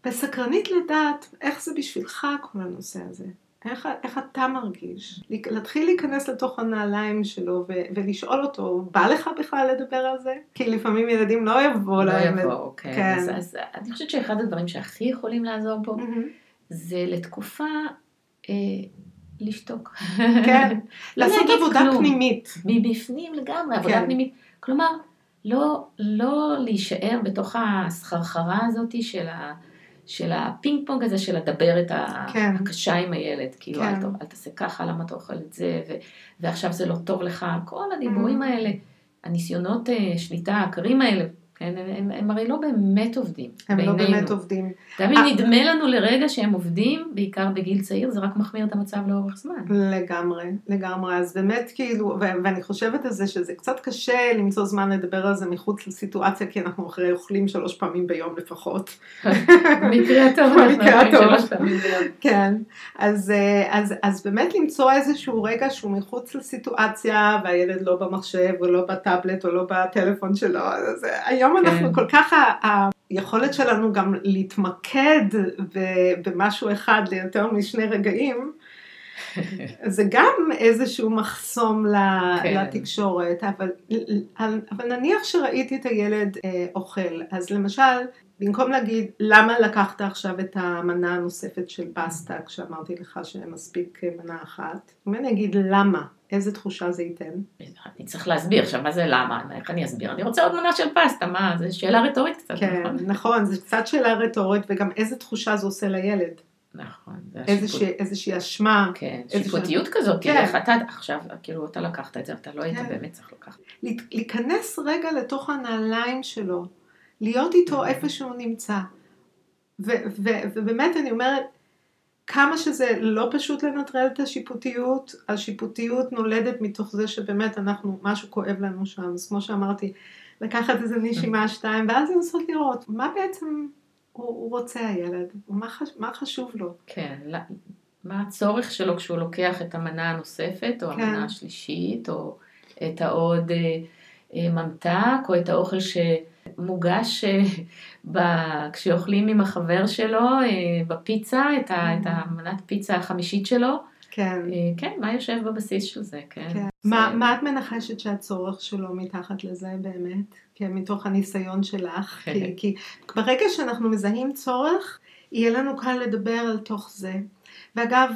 וסקרנית לדעת איך זה בשבילך כל הנושא הזה. איך, איך אתה מרגיש? להתחיל להיכנס לתוך הנעליים שלו ו- ולשאול אותו, בא לך בכלל לדבר על זה? כי לפעמים ילדים לא יבואו לא להם. לא יבואו, כן. כן. אז, אז אני חושבת שאחד הדברים שהכי יכולים לעזור פה, mm-hmm. זה לתקופה אה, לשתוק. כן, לעשות עבודה כלום. פנימית. מבפנים לגמרי, עבודה כן. פנימית. כלומר, לא, לא להישאר בתוך הסחרחרה הזאת של ה... של הפינג פונג הזה של לדבר את כן. הקשה עם הילד, כאילו כן. אל, אל תעשה ככה, למה אתה אוכל את זה, ו, ועכשיו זה לא טוב לך, כל הדיבורים mm. האלה, הניסיונות uh, שליטה הקרים האלה, כן, הם, הם, הם הרי לא באמת עובדים. הם בעינינו. לא באמת עובדים. גם אם נדמה לנו לרגע שהם עובדים, בעיקר בגיל צעיר, זה רק מחמיר את המצב לאורך זמן. לגמרי, לגמרי. אז באמת כאילו, ו- ואני חושבת על זה שזה קצת קשה למצוא זמן לדבר על זה מחוץ לסיטואציה, כי אנחנו אחרי אוכלים שלוש פעמים ביום לפחות. במקרה הטוב אנחנו אוכלים שלוש פעמים ביום. כן, אז, אה, אז, אז באמת למצוא איזשהו רגע שהוא מחוץ לסיטואציה, והילד לא במחשב, או לא בטאבלט, או לא בטלפון שלו, אז אה, היום כן. אנחנו כל כך, היכולת שלנו גם להתמקד במשהו אחד ליותר משני רגעים, זה גם איזשהו מחסום כן. לתקשורת, אבל, אבל נניח שראיתי את הילד אה, אוכל, אז למשל, במקום להגיד למה לקחת עכשיו את המנה הנוספת של פסטה כשאמרתי לך שמספיק מנה אחת, אם אני אגיד למה, איזה תחושה זה ייתן? אני צריך להסביר עכשיו מה זה למה, איך אני אסביר? אני רוצה עוד מנה של פסטה, מה, זו שאלה רטורית קצת, כן, נכון? כן, נכון, זו קצת שאלה רטורית וגם איזה תחושה זה עושה לילד. נכון, זה איזושהי, איזושהי אשמה. כן, שיפוטיות כזאת, כן. איך אתה עכשיו, כאילו אתה לקחת את זה, אתה לא היית כן. באמת צריך לקחת. להיכנס רגע לתוך הנעליים שלו, להיות איתו. איפה שהוא נמצא. ובאמת אני אומרת, כמה שזה לא פשוט לנטרל את השיפוטיות, השיפוטיות נולדת מתוך זה שבאמת אנחנו, משהו כואב לנו שם, אז כמו שאמרתי, לקחת איזה נשימה. שתיים, ואז לנסות לראות מה בעצם הוא, הוא רוצה הילד, מה, חש, מה חשוב לו. כן, מה הצורך שלו כשהוא לוקח את המנה הנוספת, או כן. המנה השלישית, או את העוד אה, אה, ממתק, או את האוכל שמוגש אה, ב... כשאוכלים עם החבר שלו אה, בפיצה, את, ה, את המנת פיצה החמישית שלו. כן. אה, כן, מה יושב בבסיס של זה, כן. כן. זה... מה, מה את מנחשת שהצורך שלו מתחת לזה באמת? כן, מתוך הניסיון שלך. כי, כי ברגע שאנחנו מזהים צורך, יהיה לנו קל לדבר על תוך זה. ואגב,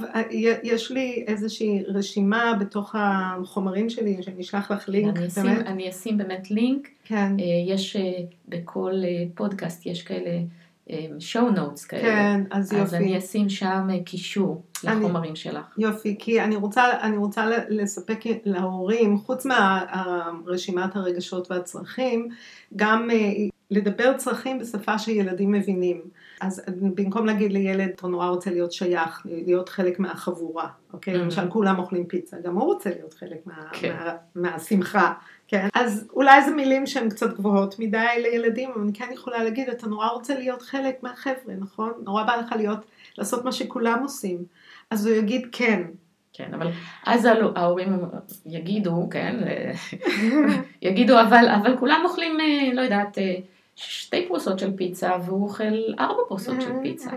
יש לי איזושהי רשימה בתוך החומרים שלי, שאני אשלח לך לינק. אני אשים, באמת. אני אשים באמת לינק. כן. אה, יש אה, בכל פודקאסט, יש כאלה show notes כאלה. כן, אז יופי. אז אני אשים שם קישור לחומרים אני, שלך. יופי, כי אני רוצה, אני רוצה לספק להורים, חוץ מהרשימת הרגשות והצרכים, גם אה, לדבר צרכים בשפה שילדים מבינים. אז במקום להגיד לילד, אתה נורא רוצה להיות שייך, להיות חלק מהחבורה, אוקיי? Mm-hmm. למשל כולם אוכלים פיצה, גם הוא רוצה להיות חלק מה, כן. מה, מהשמחה, כן? אז אולי זה מילים שהן קצת גבוהות מדי לילדים, אבל אני כן יכולה להגיד, אתה נורא רוצה להיות חלק מהחבר'ה, נכון? נורא בא לך להיות, לעשות מה שכולם עושים. אז הוא יגיד כן. כן, אבל אז ההורים יגידו, כן, יגידו, אבל, אבל כולם אוכלים, אה, לא יודעת, אה, שתי פרוסות של פיצה והוא אוכל ארבע פרוסות של פיצה.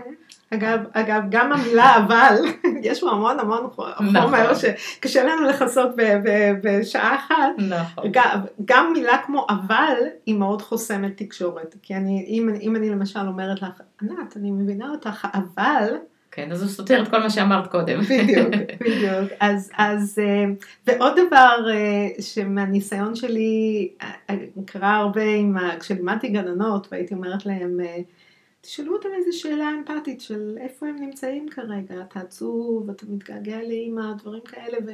אגב, אגב, גם המילה אבל, יש בו המון המון חומר נכון. שקשה לנו לכסות בשעה אחת. נכון. גם, גם מילה כמו אבל היא מאוד חוסמת תקשורת. כי אני, אם, אם אני למשל אומרת לך, ענת, אני מבינה אותך, אבל... כן, אז הוא סותר את כל מה שאמרת קודם. בדיוק, בדיוק. אז, אז, אה, ועוד דבר אה, שמהניסיון שלי אה, קרה הרבה עם, כשלימדתי גננות והייתי אומרת להם, תשאלו אותם איזה שאלה אמפתית של איפה הם נמצאים כרגע, אתה עצוב, אתה מתגעגע לאימא, דברים כאלה, ו,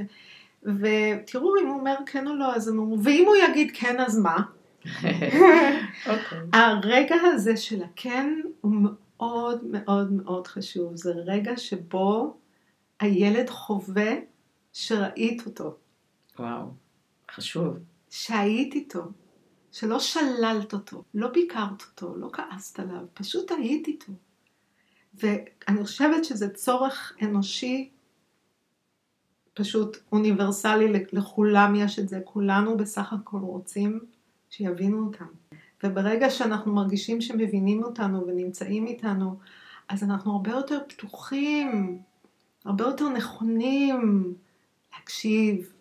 ותראו אם הוא אומר כן או לא, אז הם אומרים, ואם הוא יגיד כן אז מה? okay. אוקיי. הרגע הזה של הכן הוא מאוד מאוד מאוד חשוב, זה רגע שבו הילד חווה שראית אותו. וואו, חשוב. שהיית איתו, שלא שללת אותו, לא ביקרת אותו, לא כעסת עליו, פשוט היית איתו. ואני חושבת שזה צורך אנושי פשוט אוניברסלי, לכולם יש את זה, כולנו בסך הכל רוצים שיבינו אותם. וברגע שאנחנו מרגישים שמבינים אותנו ונמצאים איתנו, אז אנחנו הרבה יותר פתוחים, הרבה יותר נכונים להקשיב.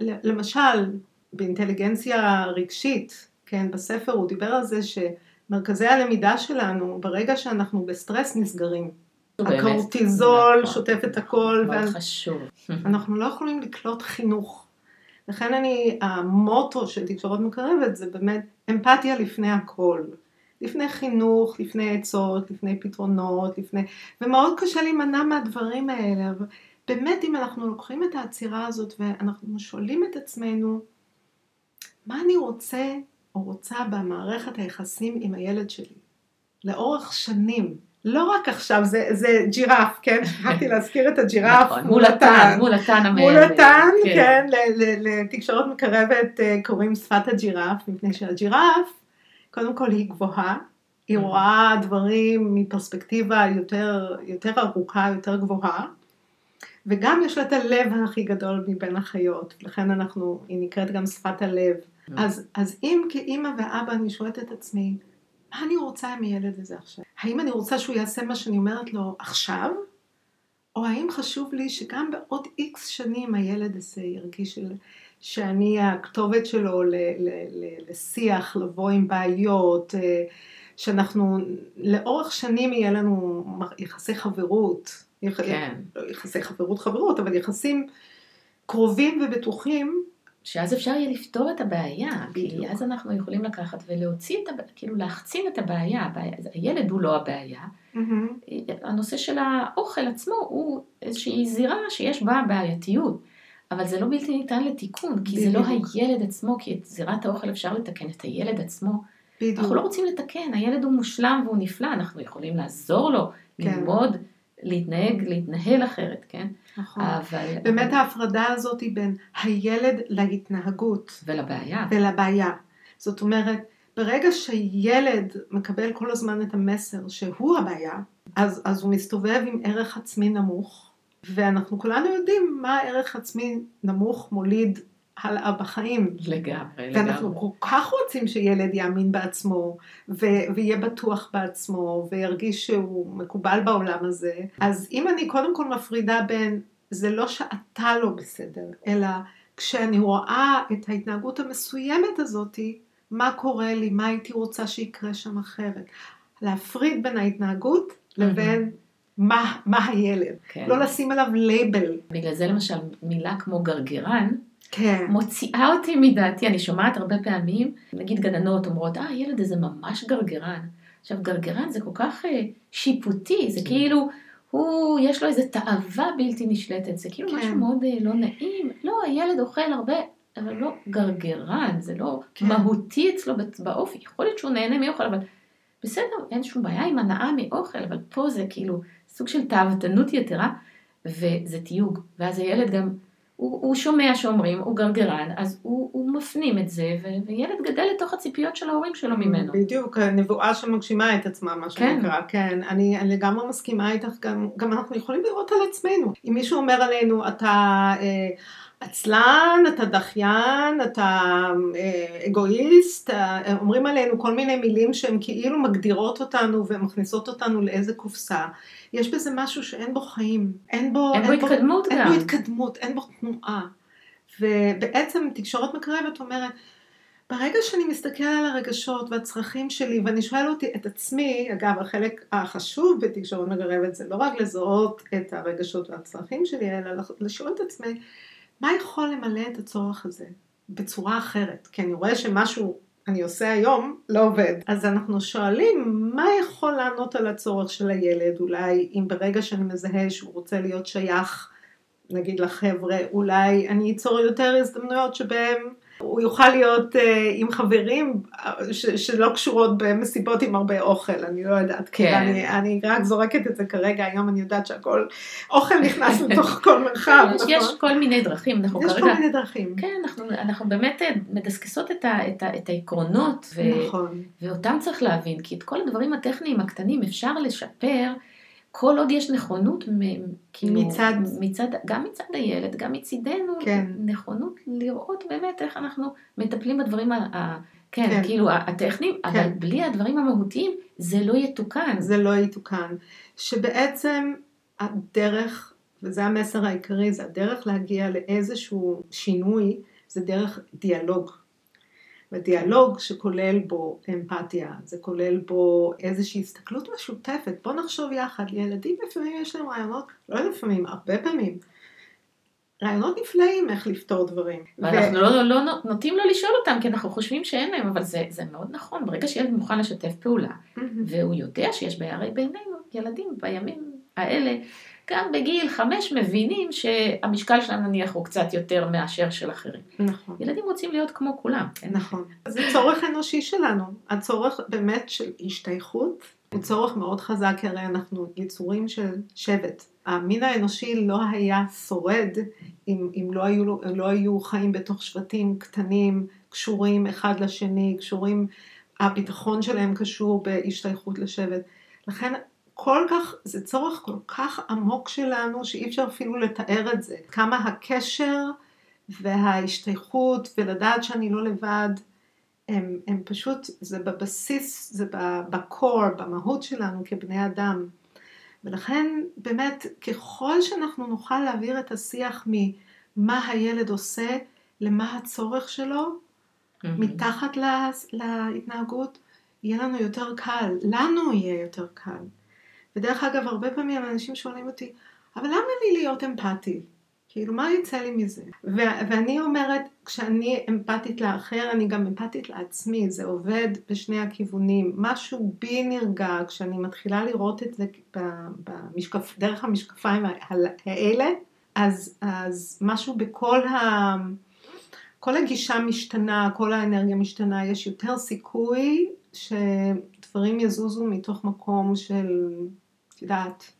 למשל, באינטליגנציה רגשית, כן, בספר הוא דיבר על זה שמרכזי הלמידה שלנו, ברגע שאנחנו בסטרס נסגרים. הקורטיזול נכון. שוטף את הכל. מאוד חשוב. אנחנו לא יכולים לקלוט חינוך. לכן אני, המוטו של תקשורת מקרבת זה באמת אמפתיה לפני הכל. לפני חינוך, לפני עצות, לפני פתרונות, לפני... ומאוד קשה להימנע מהדברים האלה, אבל באמת אם אנחנו לוקחים את העצירה הזאת ואנחנו שואלים את עצמנו, מה אני רוצה או רוצה במערכת היחסים עם הילד שלי? לאורך שנים. לא רק עכשיו, זה, זה ג'ירף, כן? שכחתי להזכיר את הג'ירף. נכון, מול התן, מול התן המאמן. מול התן, כן, לתקשורת מקרבת אה, קוראים שפת הג'ירף, מפני שהג'ירף, קודם כל היא גבוהה, היא רואה דברים מפרספקטיבה יותר, יותר ארוכה, יותר גבוהה, וגם יש לה את הלב הכי גדול מבין החיות, לכן אנחנו, היא נקראת גם שפת הלב. אז, אז אם כאימא ואבא אני שואלת את עצמי, מה אני רוצה מילד הזה עכשיו? האם אני רוצה שהוא יעשה מה שאני אומרת לו עכשיו? או האם חשוב לי שגם בעוד איקס שנים הילד הזה ירגיש שאני הכתובת שלו ל, ל, ל, לשיח, לבוא עם בעיות, אה, שאנחנו לאורך שנים יהיה לנו יחסי חברות, כן. לא יחסי חברות חברות, אבל יחסים קרובים ובטוחים, שאז אפשר יהיה לפתור את הבעיה, בדיוק. כי אז אנחנו יכולים לקחת ולהוציא את הבעיה, כאילו להחצין את הבעיה, הבעיה, הילד הוא לא הבעיה, mm-hmm. הנושא של האוכל עצמו הוא איזושהי זירה שיש בה בעייתיות, אבל זה לא בלתי ניתן לתיקון, כי בדיוק. זה לא הילד עצמו, כי את זירת האוכל אפשר לתקן, את הילד עצמו, בדיוק. אנחנו לא רוצים לתקן, הילד הוא מושלם והוא נפלא, אנחנו יכולים לעזור לו, כן. ללמוד. להתנהג, להתנהל אחרת, כן? נכון. אבל... באמת ההפרדה הזאת היא בין הילד להתנהגות. ולבעיה. ולבעיה. זאת אומרת, ברגע שילד מקבל כל הזמן את המסר שהוא הבעיה, אז, אז הוא מסתובב עם ערך עצמי נמוך, ואנחנו כולנו יודעים מה ערך עצמי נמוך מוליד הלאה בחיים. לגמרי, לגמרי. ואנחנו כל כך רוצים שילד יאמין בעצמו, ו- ויהיה בטוח בעצמו, וירגיש שהוא מקובל בעולם הזה. אז אם אני קודם כל מפרידה בין זה לא שאתה לא בסדר, אלא כשאני רואה את ההתנהגות המסוימת הזאתי, מה קורה לי, מה הייתי רוצה שיקרה שם אחרת. להפריד בין ההתנהגות לבין מה, מה הילד. כן. לא לשים עליו לייבל. בגלל זה למשל מילה כמו גרגרן, כן. מוציאה אותי מדעתי, אני שומעת הרבה פעמים, נגיד גננות אומרות, אה, הילד הזה ממש גרגרן. עכשיו, גרגרן זה כל כך uh, שיפוטי, זה כן. כאילו, הוא, יש לו איזו תאווה בלתי נשלטת, זה כאילו כן. משהו מאוד uh, לא נעים. לא, הילד אוכל הרבה, אבל לא גרגרן, זה לא כן. מהותי אצלו באופי. יכול להיות שהוא נהנה מאוכל, אבל בסדר, אין שום בעיה עם הנאה מאוכל, אבל פה זה כאילו סוג של תאוותנות יתרה, וזה תיוג. ואז הילד גם... הוא, הוא שומע שאומרים, הוא גרגרן, אז הוא, הוא מפנים את זה, ו, וילד גדל לתוך הציפיות של ההורים שלו ממנו. בדיוק, נבואה שמגשימה את עצמה, מה כן. שנקרא, כן. אני, אני לגמרי מסכימה איתך, גם, גם אנחנו יכולים לראות על עצמנו. אם מישהו אומר עלינו, אתה... אה, עצלן, אתה דחיין, אתה אה, אגואיסט, אה, אומרים עלינו כל מיני מילים שהן כאילו מגדירות אותנו ומכניסות אותנו לאיזה קופסה. יש בזה משהו שאין בו חיים, אין בו, אין בו אין התקדמות בו, גם. אין בו התקדמות, אין בו תנועה. ובעצם תקשורת מקרבת אומרת, ברגע שאני מסתכל על הרגשות והצרכים שלי ואני שואל אותי את עצמי, אגב החלק החשוב בתקשורת מקרבת זה לא רק לזהות את הרגשות והצרכים שלי, אלא לשאול את עצמי, מה יכול למלא את הצורך הזה בצורה אחרת? כי אני רואה שמשהו אני עושה היום לא עובד. אז אנחנו שואלים, מה יכול לענות על הצורך של הילד? אולי אם ברגע שאני מזהה שהוא רוצה להיות שייך, נגיד לחבר'ה, אולי אני אצור יותר הזדמנויות שבהם הוא יוכל להיות uh, עם חברים אה, ש, שלא קשורות במסיבות עם הרבה אוכל, אני לא יודעת, כן. אני, אני רק זורקת את זה כרגע, היום אני יודעת שהכל, אוכל נכנס לתוך כל מרחב. יש, נכון? יש כל מיני דרכים, אנחנו יש כרגע, כל מיני דרכים. כן, אנחנו, אנחנו באמת אה, מדסקסות את, ה, את, ה, את העקרונות, ו, נכון. ואותם צריך להבין, כי את כל הדברים הטכניים הקטנים אפשר לשפר. כל עוד יש נכונות, כאילו, מצד, מצד, גם מצד הילד, גם מצידנו, כן. נכונות לראות באמת איך אנחנו מטפלים בדברים, ה, כן, כן, כאילו הטכניים, כן. אבל בלי הדברים המהותיים זה לא יתוקן. זה לא יתוקן. שבעצם הדרך, וזה המסר העיקרי, זה הדרך להגיע לאיזשהו שינוי, זה דרך דיאלוג. ודיאלוג שכולל בו אמפתיה, זה כולל בו איזושהי הסתכלות משותפת, בוא נחשוב יחד, לילדים לפעמים יש להם רעיונות, לא לפעמים, הרבה פעמים, רעיונות נפלאים איך לפתור דברים. ואנחנו ו... לא, לא, לא נוטים לו לשאול אותם, כי אנחנו חושבים שאין להם, אבל זה, זה מאוד נכון, ברגע שילד מוכן לשתף פעולה, והוא יודע שיש בעיה, הרי בינינו, ילדים בימים האלה, גם בגיל חמש מבינים שהמשקל שלהם נניח הוא קצת יותר מאשר של אחרים. נכון. ילדים רוצים להיות כמו כולם. כן? נכון. זה צורך אנושי שלנו. הצורך באמת של השתייכות הוא צורך מאוד חזק, כי הרי אנחנו יצורים של שבט. המין האנושי לא היה שורד אם, אם לא, היו, לא היו חיים בתוך שבטים קטנים, קשורים אחד לשני, קשורים, הביטחון שלהם קשור בהשתייכות לשבט. לכן כל כך, זה צורך כל כך עמוק שלנו שאי אפשר אפילו לתאר את זה. כמה הקשר וההשתייכות ולדעת שאני לא לבד, הם, הם פשוט, זה בבסיס, זה בקור, במהות שלנו כבני אדם. ולכן באמת ככל שאנחנו נוכל להעביר את השיח ממה הילד עושה למה הצורך שלו, mm-hmm. מתחת לה, להתנהגות, יהיה לנו יותר קל, לנו יהיה יותר קל. ודרך אגב, הרבה פעמים אנשים שואלים אותי, אבל למה לי להיות אמפתי? כאילו, מה יצא לי מזה? ו- ואני אומרת, כשאני אמפתית לאחר, אני גם אמפתית לעצמי, זה עובד בשני הכיוונים. משהו בי נרגע כשאני מתחילה לראות את זה במשקף, דרך המשקפיים האלה, אז, אז משהו בכל ה... כל הגישה משתנה, כל האנרגיה משתנה, יש יותר סיכוי שדברים יזוזו מתוך מקום של את יודעת,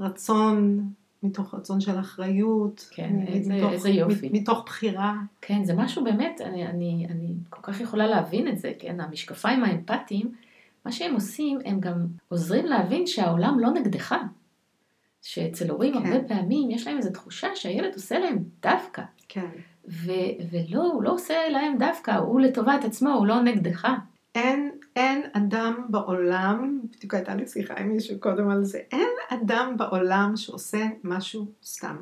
רצון מתוך רצון של אחריות. כן, איזה, מתוך, איזה יופי. מתוך בחירה. כן, זה משהו באמת, אני, אני, אני כל כך יכולה להבין את זה, כן, המשקפיים האמפתיים, מה שהם עושים, הם גם עוזרים להבין שהעולם לא נגדך. שאצל הורים כן. הרבה פעמים יש להם איזו תחושה שהילד עושה להם דווקא. כן. ו- ולא, הוא לא עושה להם דווקא, הוא לטובת עצמו, הוא לא נגדך. אין, אין אדם בעולם, בדיוק הייתה לי שיחה עם מישהו קודם על זה, אין אדם בעולם שעושה משהו סתם.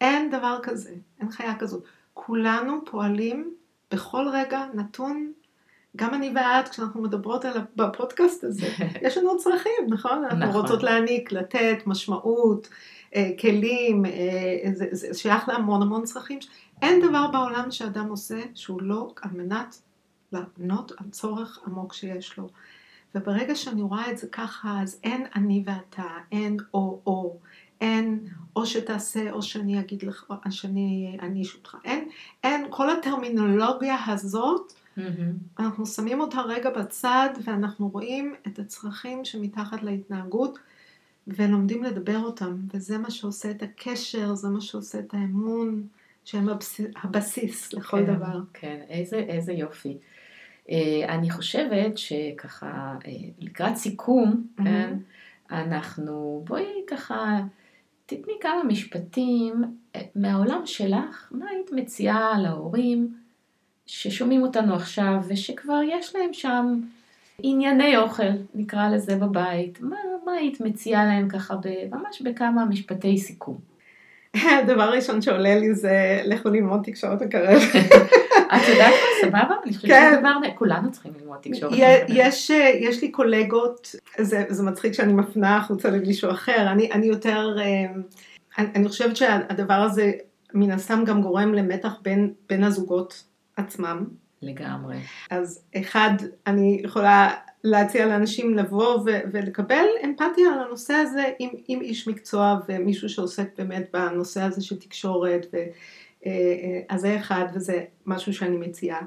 אין דבר כזה, אין חיה כזאת. כולנו פועלים בכל רגע נתון, גם אני ואת, כשאנחנו מדברות על, בפודקאסט הזה, יש לנו צרכים, נכון? אנחנו נכון. רוצות להעניק, לתת, משמעות, אה, כלים, אה, זה, זה שייך להמון המון צרכים. אין דבר בעולם שאדם עושה שהוא לא על מנת לענות על צורך עמוק שיש לו. וברגע שאני רואה את זה ככה, אז אין אני ואתה, אין או-או, אין או שתעשה או שאני אגיד לך, או שאני אעניש אותך. אין, אין, כל הטרמינולוגיה הזאת, mm-hmm. אנחנו שמים אותה רגע בצד ואנחנו רואים את הצרכים שמתחת להתנהגות ולומדים לדבר אותם, וזה מה שעושה את הקשר, זה מה שעושה את האמון. שהם הבסיס, הבסיס לכל כן, דבר. כן, איזה, איזה יופי. אה, אני חושבת שככה, אה, לקראת סיכום, mm-hmm. כן, אנחנו, בואי ככה, תתני כמה משפטים אה, מהעולם שלך, מה היית מציעה להורים ששומעים אותנו עכשיו ושכבר יש להם שם ענייני אוכל, נקרא לזה בבית, מה, מה היית מציעה להם ככה ממש בכמה משפטי סיכום? הדבר הראשון שעולה לי זה לכו ללמוד תקשורת מקרב. את יודעת מה, סבבה? אני חושבת שזה דבר, כולנו צריכים ללמוד תקשורת. יש, יש לי קולגות, זה, מצחיק שאני מפנה החוצה למישהו אחר, אני, יותר, אה, אני, חושבת שהדבר הזה מן הסתם גם גורם למתח בין, הזוגות עצמם. לגמרי. אז אחד, אני יכולה להציע לאנשים לבוא ו- ולקבל אמפתיה על הנושא הזה עם, עם איש מקצוע ומישהו שעוסק באמת בנושא הזה של תקשורת, ו, אה, אה, אז זה אחד וזה משהו שאני מציעה.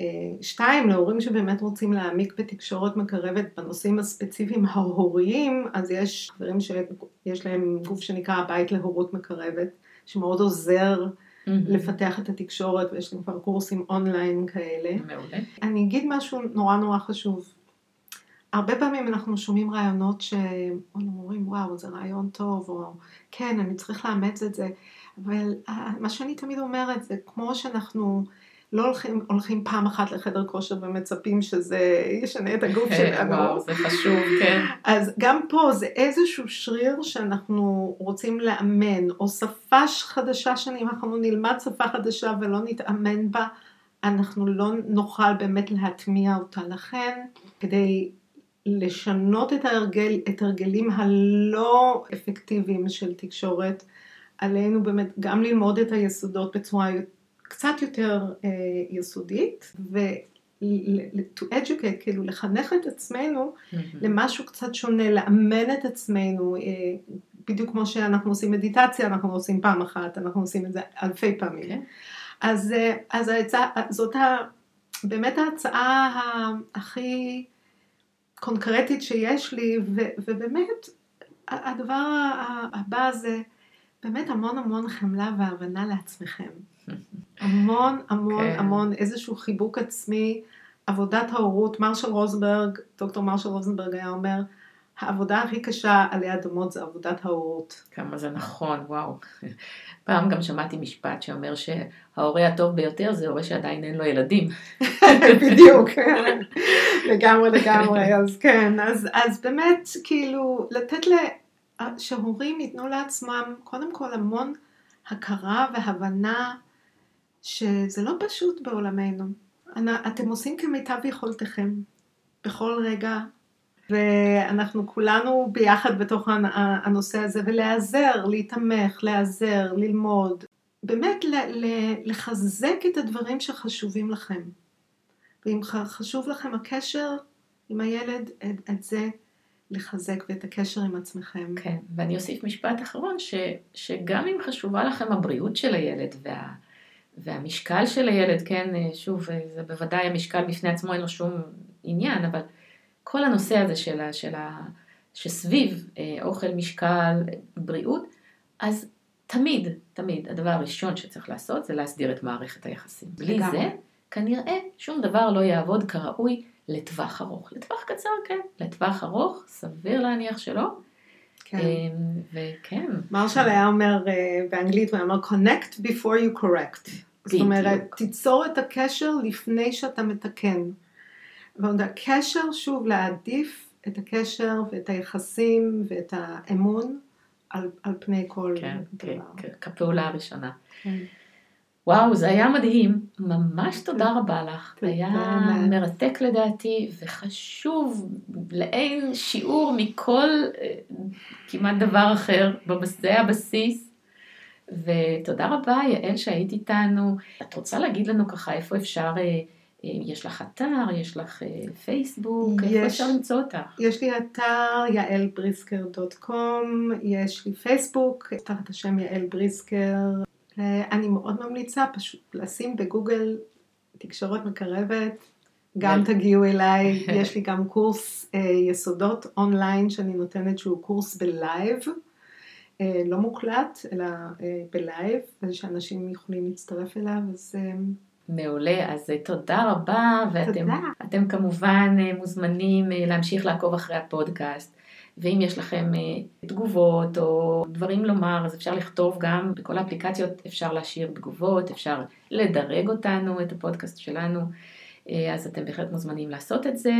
אה, שתיים, להורים שבאמת רוצים להעמיק בתקשורת מקרבת בנושאים הספציפיים ההוריים, אז יש חברים שיש להם גוף שנקרא הבית להורות מקרבת, שמאוד עוזר mm-hmm. לפתח את התקשורת, ויש להם כבר קורסים אונליין כאלה. מעולה. אני אגיד משהו נורא נורא חשוב. הרבה פעמים אנחנו שומעים רעיונות שאומרים וואו זה רעיון טוב או כן אני צריך לאמץ את זה אבל אה, מה שאני תמיד אומרת זה כמו שאנחנו לא הולכים, הולכים פעם אחת לחדר כושר ומצפים שזה ישנה את הגוף שלנו. וואו, זה חשוב, כן. אז גם פה זה איזשהו שריר שאנחנו רוצים לאמן, או שפה חדשה שאם אנחנו נלמד שפה חדשה ולא נתאמן בה, אנחנו לא נוכל באמת להטמיע אותה. לכן, כדי לשנות את, ההרגל, את הרגלים הלא אפקטיביים של תקשורת, עלינו באמת גם ללמוד את היסודות בצורה קצת יותר אה, יסודית, ו... to educate, כאילו לחנך את עצמנו mm-hmm. למשהו קצת שונה, לאמן את עצמנו, אה, בדיוק כמו שאנחנו עושים מדיטציה, אנחנו עושים פעם אחת, אנחנו עושים את זה אלפי פעמים. Okay. כן. אז, אה, אז ההצעה, זאת ה, באמת ההצעה הכי קונקרטית שיש לי, ו, ובאמת הדבר הבא זה באמת המון המון חמלה והבנה לעצמכם. המון המון כן. המון איזשהו חיבוק עצמי, עבודת ההורות, מרשל רוזנברג, דוקטור מרשל רוזנברג היה אומר, העבודה הכי קשה עלי אדמות זה עבודת ההורות. כמה זה נכון, וואו. פעם גם שמעתי משפט שאומר שההורה הטוב ביותר זה הורה שעדיין אין לו ילדים. בדיוק, לגמרי לגמרי, אז כן, אז, אז באמת כאילו לתת ל... שהורים ייתנו לעצמם קודם כל המון הכרה והבנה שזה לא פשוט בעולמנו. אתם עושים כמיטב יכולתכם בכל רגע, ואנחנו כולנו ביחד בתוך הנושא הזה, ולהיעזר, להתמך, להיעזר, ללמוד, באמת לחזק את הדברים שחשובים לכם. ואם חשוב לכם הקשר עם הילד, את זה לחזק ואת הקשר עם עצמכם. כן, ואני אוסיף משפט אחרון, ש, שגם אם חשובה לכם הבריאות של הילד וה, והמשקל של הילד, כן, שוב, זה בוודאי המשקל בפני עצמו אין לו שום עניין, אבל כל הנושא הזה של, של ה, שסביב אה, אוכל, משקל, בריאות, אז תמיד, תמיד, הדבר הראשון שצריך לעשות זה להסדיר את מערכת היחסים. בלי. זה, כנראה שום דבר לא יעבוד כראוי לטווח ארוך. לטווח קצר כן, לטווח ארוך סביר להניח שלא. כן. אמ, וכן, מרשל היה אומר אה, באנגלית, הוא היה אומר connect before you correct. זאת. אומרת, תיצור את הקשר לפני שאתה מתקן. ועוד הקשר, שוב, להעדיף את הקשר ואת היחסים ואת האמון על, על פני כל כן, כן, דבר. כן, כפעולה הראשונה. כן. וואו, זה היה מדהים. ממש תודה רבה לך. תודה היה רבה. מרתק לדעתי, וחשוב לאין שיעור מכל אה, כמעט דבר אחר. זה הבסיס. ותודה רבה, יעל, שהיית איתנו. את רוצה להגיד לנו ככה איפה אפשר, אה, אה, יש לך אתר, יש לך פייסבוק, איפה יש. אפשר למצוא אותך? יש לי אתר יעלבריסקר.קום, יש לי פייסבוק תחת השם יעל בריסקר. אני מאוד ממליצה פשוט לשים בגוגל תקשורת מקרבת, גם ו- תגיעו אליי, יש לי גם קורס אה, יסודות אונליין שאני נותנת שהוא קורס ב live, אה, לא מוקלט אלא אה, בלייב, ושאנשים יכולים להצטרף אליו, אז מעולה, אז תודה רבה, ואתם תודה. אתם כמובן מוזמנים להמשיך לעקוב אחרי הפודקאסט, ואם יש לכם uh, תגובות או דברים לומר, אז אפשר לכתוב גם בכל האפליקציות, אפשר להשאיר תגובות, אפשר לדרג אותנו, את הפודקאסט שלנו, uh, אז אתם בהחלט מוזמנים לעשות את זה,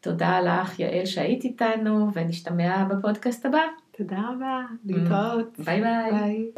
ותודה לך, יעל, שהיית איתנו, ונשתמע בפודקאסט הבא. תודה רבה, mm, להתראות. ביי ביי. ביי.